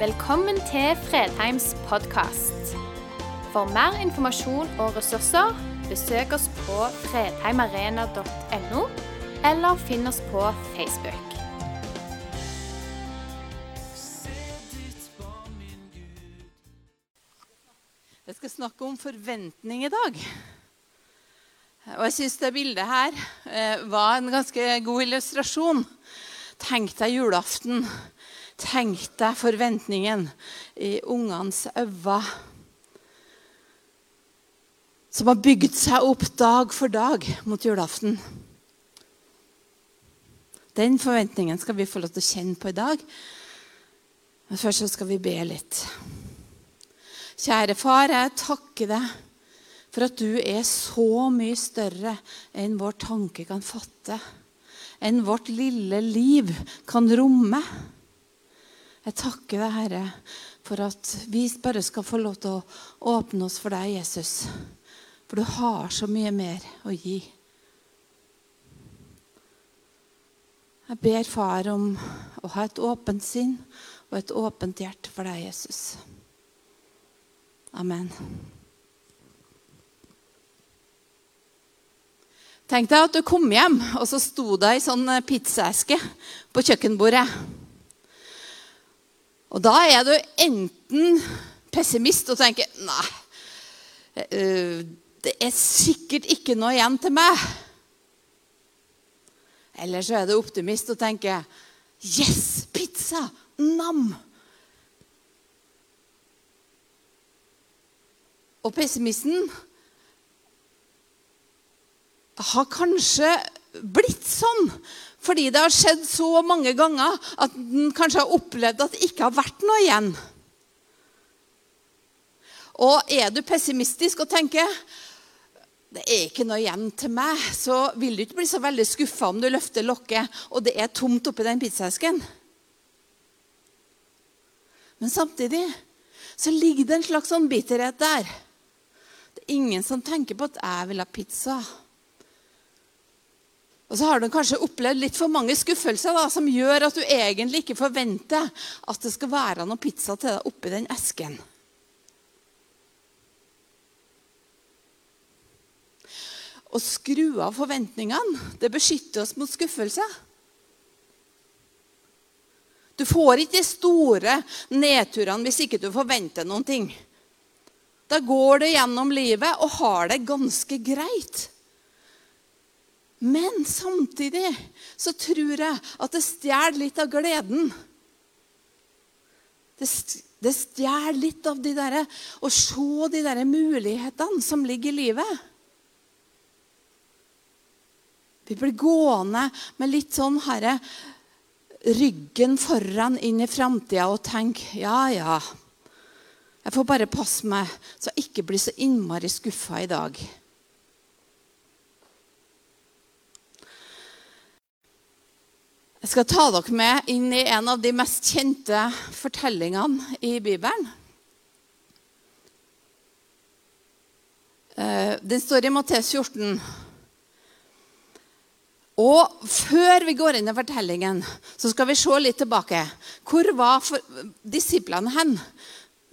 Velkommen til Fredheims podkast. For mer informasjon og ressurser, besøk oss på fredheimarena.no, eller finn oss på Facebook. Jeg skal snakke om forventning i dag. Og jeg syns det bildet her eh, var en ganske god illustrasjon. Tenk deg julaften. Tenk deg forventningen i ungenes øyne. Som har bygd seg opp dag for dag mot julaften. Den forventningen skal vi få lov til å kjenne på i dag. Men først så skal vi be litt. Kjære far, jeg takker deg for at du er så mye større enn vår tanke kan fatte. Enn vårt lille liv kan romme. Jeg takker deg, Herre, for at vi bare skal få lov til å åpne oss for deg, Jesus. For du har så mye mer å gi. Jeg ber far om å ha et åpent sinn og et åpent hjerte for deg, Jesus. Amen. Tenk deg at du kom hjem, og så sto det ei sånn pizzaeske på kjøkkenbordet. Og da er du enten pessimist og tenker Nei, eh, det er sikkert ikke noe igjen til meg. Eller så er du optimist og tenker Yes, pizza! Nam! Og pessimisten har kanskje blitt sånn fordi det har skjedd så mange ganger at den kanskje har opplevd at det ikke har vært noe igjen. Og er du pessimistisk og tenker det er ikke noe igjen til meg, så vil du ikke bli så veldig skuffa om du løfter lokket og det er tomt oppi den pizzaesken. Men samtidig så ligger det en slags sånn bitterhet der. Det er ingen som tenker på at jeg vil ha pizza. Og så har du kanskje opplevd litt for mange skuffelser da, som gjør at du egentlig ikke forventer at det skal være noe pizza til deg oppi den esken. Å skru av forventningene det beskytter oss mot skuffelse. Du får ikke de store nedturene hvis ikke du forventer noen ting. Da går du gjennom livet og har det ganske greit. Men samtidig så tror jeg at det stjeler litt av gleden. Det, stjeler litt av de der, å se de der mulighetene som ligger i livet. Vi blir gående med litt sånn herre ryggen foran inn i framtida og tenke ja, ja. Jeg får bare passe meg så jeg ikke blir så innmari skuffa i dag. Jeg skal ta dere med inn i en av de mest kjente fortellingene i Bibelen. Eh, den står i Mattes 14. Og før vi går inn i fortellingen, så skal vi se litt tilbake. Hvor var disiplene hen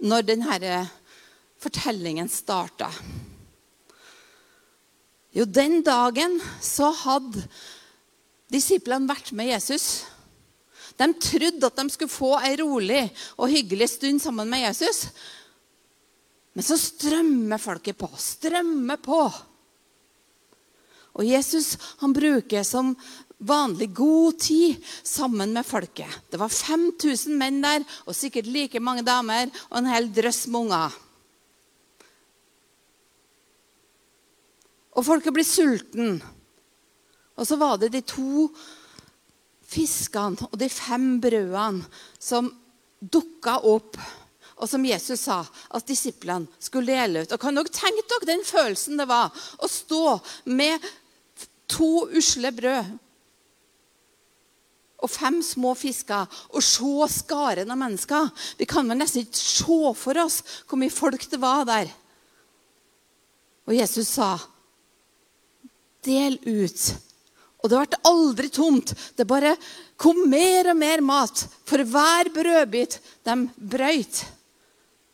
når denne fortellingen starta? Jo, den dagen så hadde disiplene vært med Jesus. De trodde at de skulle få ei rolig og hyggelig stund sammen med Jesus. Men så strømmer folket på. Strømmer på. Og Jesus han bruker som vanlig god tid sammen med folket. Det var 5000 menn der, og sikkert like mange damer og en hel drøss med unger. Og folket blir sulten. Og så var det de to fiskene og de fem brødene som dukka opp, og som Jesus sa at disiplene skulle dele ut. Og Kan dere tenke dere den følelsen det var å stå med to usle brød og fem små fisker og se skaren av mennesker? Vi kan vel nesten ikke se for oss hvor mye folk det var der. Og Jesus sa, 'Del ut.' Og det ble aldri tomt. Det bare kom mer og mer mat. For hver brødbit de brøyt,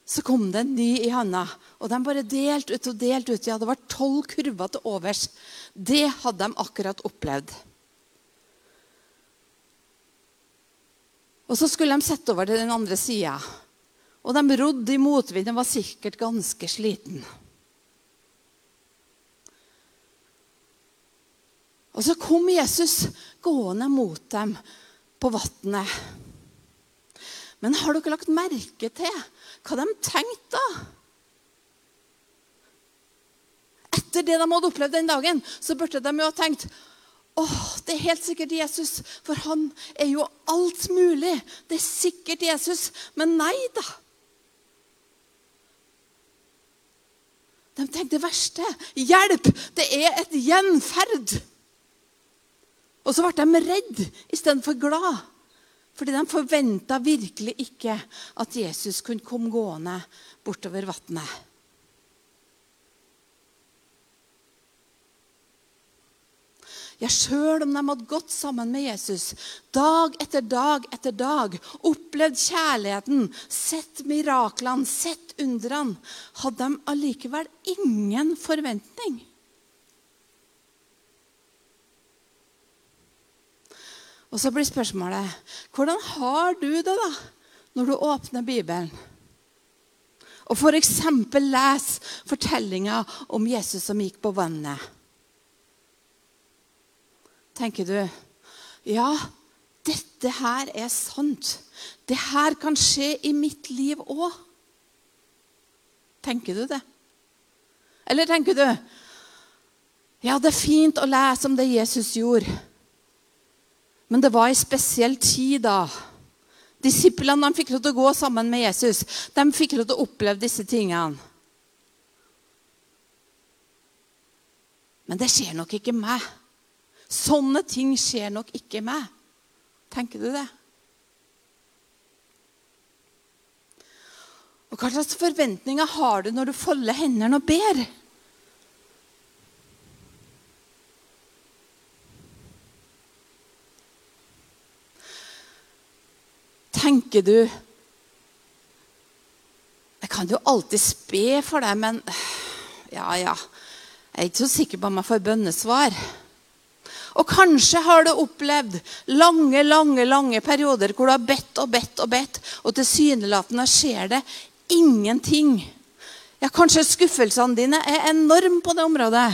så kom det en ny i handa. Og de bare delte ut og delte ut. Ja, det var tolv kurver til overs. Det hadde de akkurat opplevd. Og så skulle de sette over til den andre sida. Og de rodde i motvind og var sikkert ganske sliten. Og så kom Jesus gående mot dem på vannet. Men har dere lagt merke til hva de tenkte da? Etter det de hadde opplevd den dagen, så burde de jo ha tenkt åh, det er helt sikkert Jesus, for han er jo alt mulig. Det er sikkert Jesus. Men nei da. De tenkte det verste. Hjelp! Det er et gjenferd. Og så ble de redde istedenfor glad. Fordi de forventa virkelig ikke at Jesus kunne komme gående bortover vannet. Ja, sjøl om de hadde gått sammen med Jesus dag etter dag etter dag, opplevd kjærligheten, sett miraklene, sett undrene, hadde de allikevel ingen forventning. Og så blir spørsmålet hvordan har du det da når du åpner Bibelen? Og f.eks. leser fortellinga om Jesus som gikk på vannet. Tenker du ja, dette her er sant. Det her kan skje i mitt liv òg. Tenker du det? Eller tenker du ja, det er fint å lese om det Jesus gjorde. Men det var en spesiell tid da. Disiplene fikk lov til å gå sammen med Jesus. De fikk lov til å oppleve disse tingene. Men det skjer nok ikke meg. Sånne ting skjer nok ikke meg. Tenker du det? Og Hva slags forventninger har du når du folder hendene og ber? Tenker du Jeg kan jo alltid spe for deg, men ja, ja. Jeg er ikke så sikker på om jeg får bønnesvar. Og kanskje har du opplevd lange lange, lange perioder hvor du har bedt og bedt og bedt, og tilsynelatende skjer det ingenting. Ja, Kanskje skuffelsene dine er enorme på det området.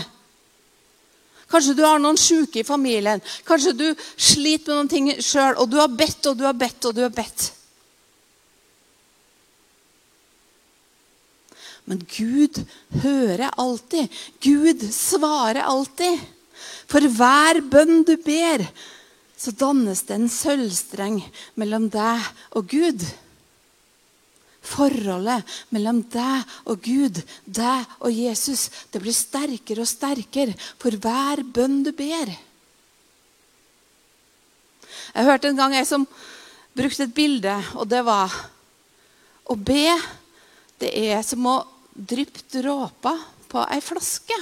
Kanskje du har noen syke i familien. Kanskje du sliter med noen ting sjøl, og du har bedt og du har bedt og du har bedt. Men Gud hører alltid. Gud svarer alltid. For hver bønn du ber, så dannes det en sølvstreng mellom deg og Gud forholdet mellom deg og Gud, deg og Jesus, det blir sterkere og sterkere for hver bønn du ber. Jeg hørte en gang ei som brukte et bilde, og det var Å be, det er som å dryppe dråper på ei flaske.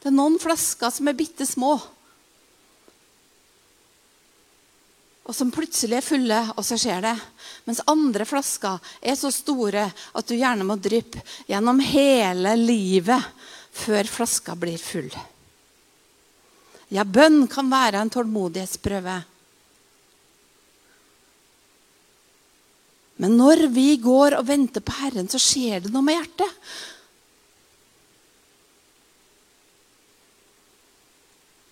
Det er noen flasker som er bitte små. Og som plutselig er fulle, og så skjer det. Mens andre flasker er så store at du gjerne må dryppe gjennom hele livet før flaska blir full. Ja, bønn kan være en tålmodighetsprøve. Men når vi går og venter på Herren, så skjer det noe med hjertet.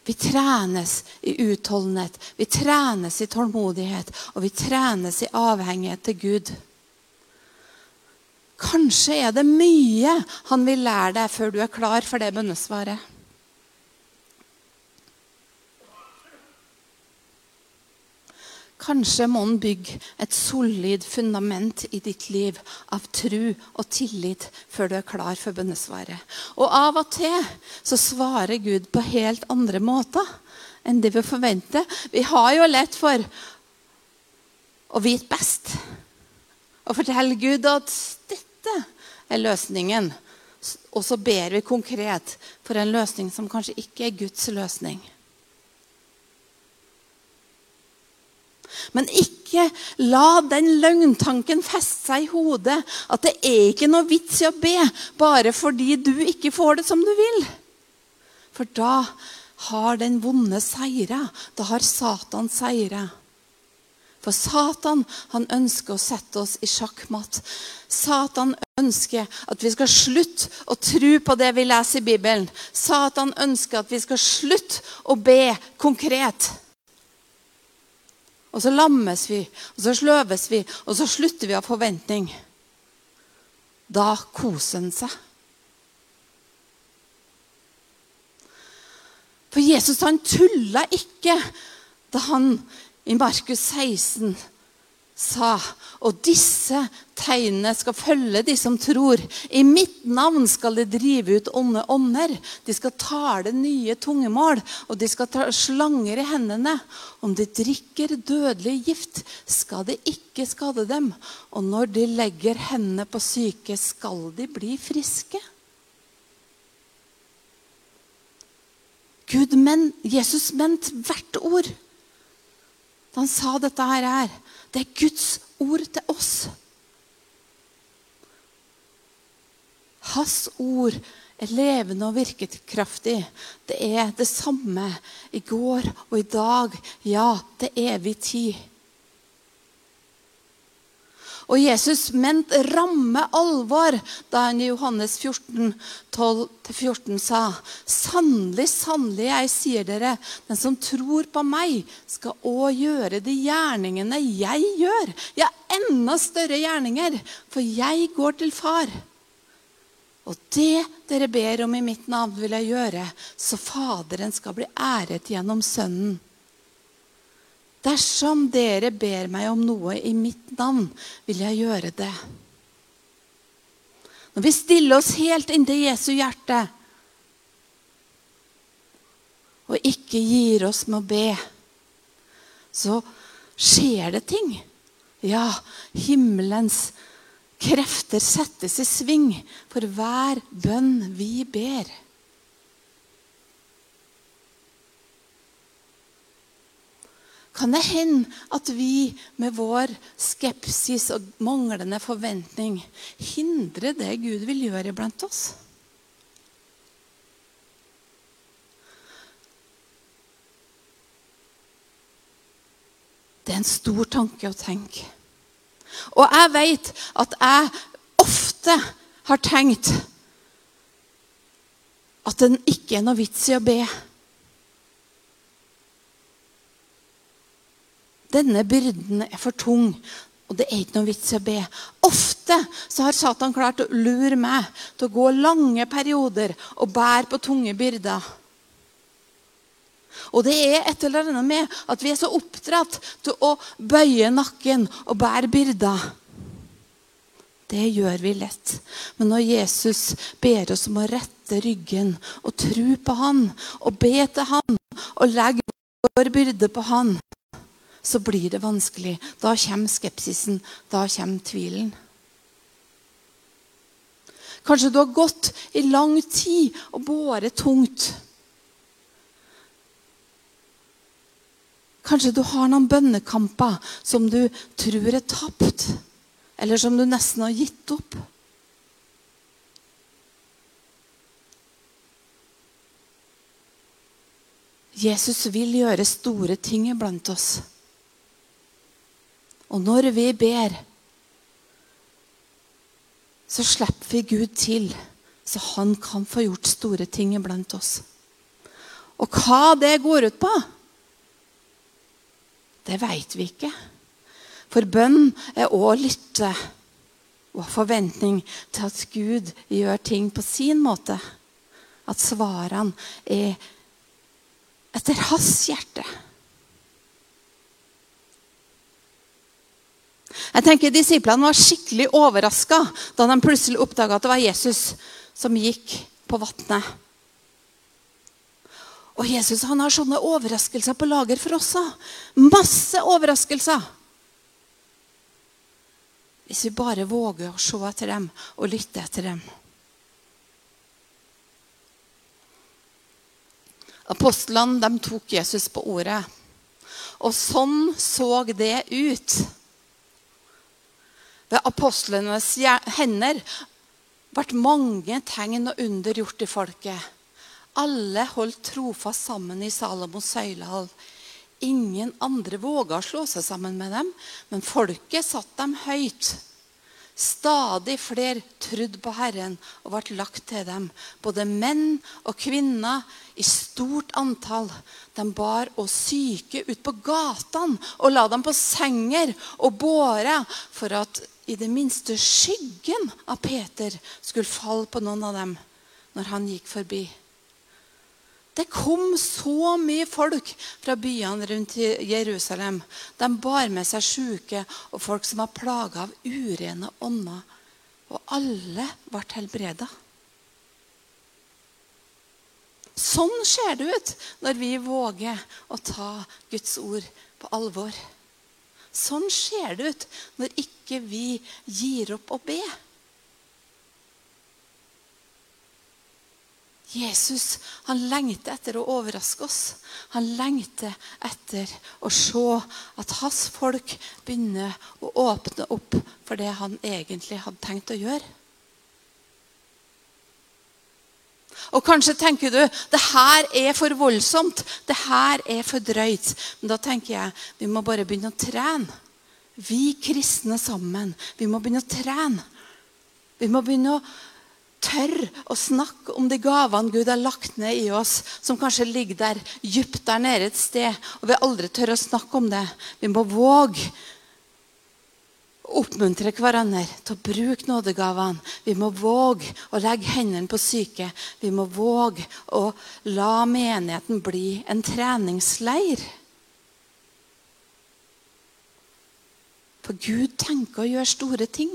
Vi trenes i utholdenhet, vi trenes i tålmodighet, og vi trenes i avhengighet til Gud. Kanskje er det mye han vil lære deg før du er klar for det bønnesvaret. Kanskje må han bygge et solid fundament i ditt liv av tru og tillit før du er klar for bønnesvaret. Og av og til så svarer Gud på helt andre måter enn det vi forventer. Vi har jo lett for å vite best og fortelle Gud at dette er løsningen og så ber vi konkret for en løsning som kanskje ikke er Guds løsning. Men ikke la den løgntanken feste seg i hodet at det er ikke noe vits i å be bare fordi du ikke får det som du vil. For da har den vonde seira. Da har Satan seira. For Satan han ønsker å sette oss i sjakkmatt. Satan ønsker at vi skal slutte å tro på det vi leser i Bibelen. Satan ønsker at vi skal slutte å be konkret. Og så lammes vi, og så sløves vi, og så slutter vi av forventning. Da koser han seg. For Jesus han tulla ikke da han i Markus 16 sa og disse tegnene skal følge de som tror. I mitt navn skal de drive ut onde ånder. De skal tale nye tungemål, og de skal ta slanger i hendene. Om de drikker dødelig gift, skal det ikke skade dem. Og når de legger hendene på syke, skal de bli friske. Gud, men, Jesus mente hvert ord da han sa dette her. Det er Guds ord til oss. Hans ord er levende og virkekraftig. Det er det samme i går og i dag. Ja, til evig tid. Og Jesus mente ramme alvor da han i Johannes 14, 12-14 sa Sannelig, sannelig, jeg sier dere, den som tror på meg, skal òg gjøre de gjerningene jeg gjør. Ja, enda større gjerninger, for jeg går til far. Og det dere ber om i mitt navn, vil jeg gjøre, så Faderen skal bli æret gjennom Sønnen. Dersom dere ber meg om noe i mitt navn, vil jeg gjøre det. Når vi stiller oss helt inntil Jesu hjerte og ikke gir oss med å be, så skjer det ting. Ja, himmelens krefter settes i sving for hver bønn vi ber. Kan det hende at vi med vår skepsis og manglende forventning hindrer det Gud vil gjøre blant oss. Det er en stor tanke å tenke. Og jeg vet at jeg ofte har tenkt at det ikke er noe vits i å be. Denne byrden er for tung, og det er ikke noe vits i å be. Ofte så har Satan klart å lure meg til å gå lange perioder og bære på tunge byrder. Og det er et eller annet med at vi er så oppdratt til å bøye nakken og bære byrder. Det gjør vi lett. Men når Jesus ber oss om å rette ryggen og tro på Han og be til Han og legge vår byrde på Han, så blir det vanskelig. Da kommer skepsisen, da kommer tvilen. Kanskje du har gått i lang tid og båret tungt. Kanskje du har noen bønnekamper som du tror er tapt, eller som du nesten har gitt opp. Jesus vil gjøre store ting iblant oss. Og når vi ber, så slipper vi Gud til, så han kan få gjort store ting iblant oss. Og hva det går ut på, det veit vi ikke. For bønn er òg lytte og forventning til at Gud gjør ting på sin måte. At svarene er etter hans hjerte. Jeg tenker Disiplene var skikkelig overraska da de plutselig oppdaga at det var Jesus som gikk på vannet. Og Jesus han har sånne overraskelser på lager for oss òg. Masse overraskelser. Hvis vi bare våger å se etter dem og lytte etter dem. Apostlene de tok Jesus på ordet. Og sånn så det ut. Ved apostlenes hender ble mange tegn og under gjort i folket. Alle holdt trofast sammen i Salomos søylehall. Ingen andre våga å slå seg sammen med dem, men folket satt dem høyt. Stadig flere trodde på Herren og ble lagt til dem. Både menn og kvinner i stort antall. De bar oss syke ut på gatene og la dem på senger og båre for at i det minste skyggen av Peter skulle falle på noen av dem når han gikk forbi. Det kom så mye folk fra byene rundt Jerusalem. De bar med seg syke og folk som var plaga av urene ånder. Og alle ble helbreda. Sånn ser det ut når vi våger å ta Guds ord på alvor. Sånn ser det ut når ikke vi gir opp å be. Jesus han lengter etter å overraske oss. Han lengter etter å se at hans folk begynner å åpne opp for det han egentlig hadde tenkt å gjøre. Og Kanskje tenker du det her er for voldsomt, det her er for drøyt. Men da tenker jeg vi må bare begynne å trene. Vi kristne sammen. Vi må begynne å trene. Vi må begynne å tør å snakke om de gavene Gud har lagt ned i oss, som kanskje ligger der dypt der nede et sted, og vi aldri tør å snakke om det. Vi må våge oppmuntre hverandre til å bruke nådegavene. Vi må våge å legge hendene på syke. Vi må våge å la menigheten bli en treningsleir. For Gud tenker å gjøre store ting.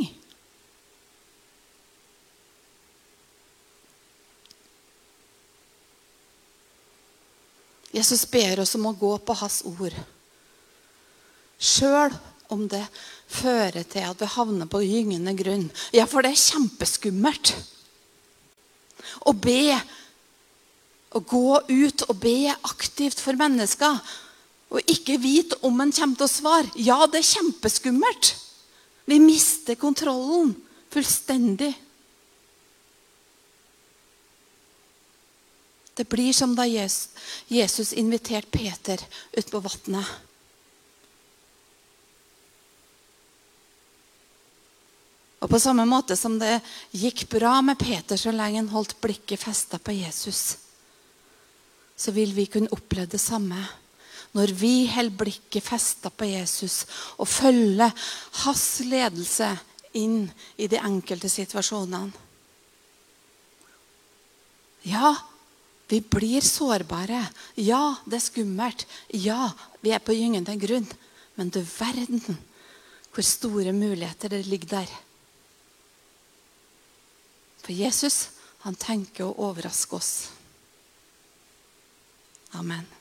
Jesus ber oss om å gå på hans ord. Sjøl om det fører til at vi havner på gyngende grunn. Ja, for det er kjempeskummelt å be. Å gå ut og be aktivt for mennesker og ikke vite om en kommer til å svare. Ja, det er kjempeskummelt. Vi mister kontrollen fullstendig. Det blir som da Jesus inviterte Peter ut på vannet. Og På samme måte som det gikk bra med Peter så lenge han holdt blikket festa på Jesus, så vil vi kunne oppleve det samme når vi holder blikket festa på Jesus og følger hans ledelse inn i de enkelte situasjonene. Ja, vi blir sårbare. Ja, det er skummelt. Ja, vi er på gyngende grunn. Men du verden hvor store muligheter det ligger der. For Jesus, han tenker å overraske oss. Amen.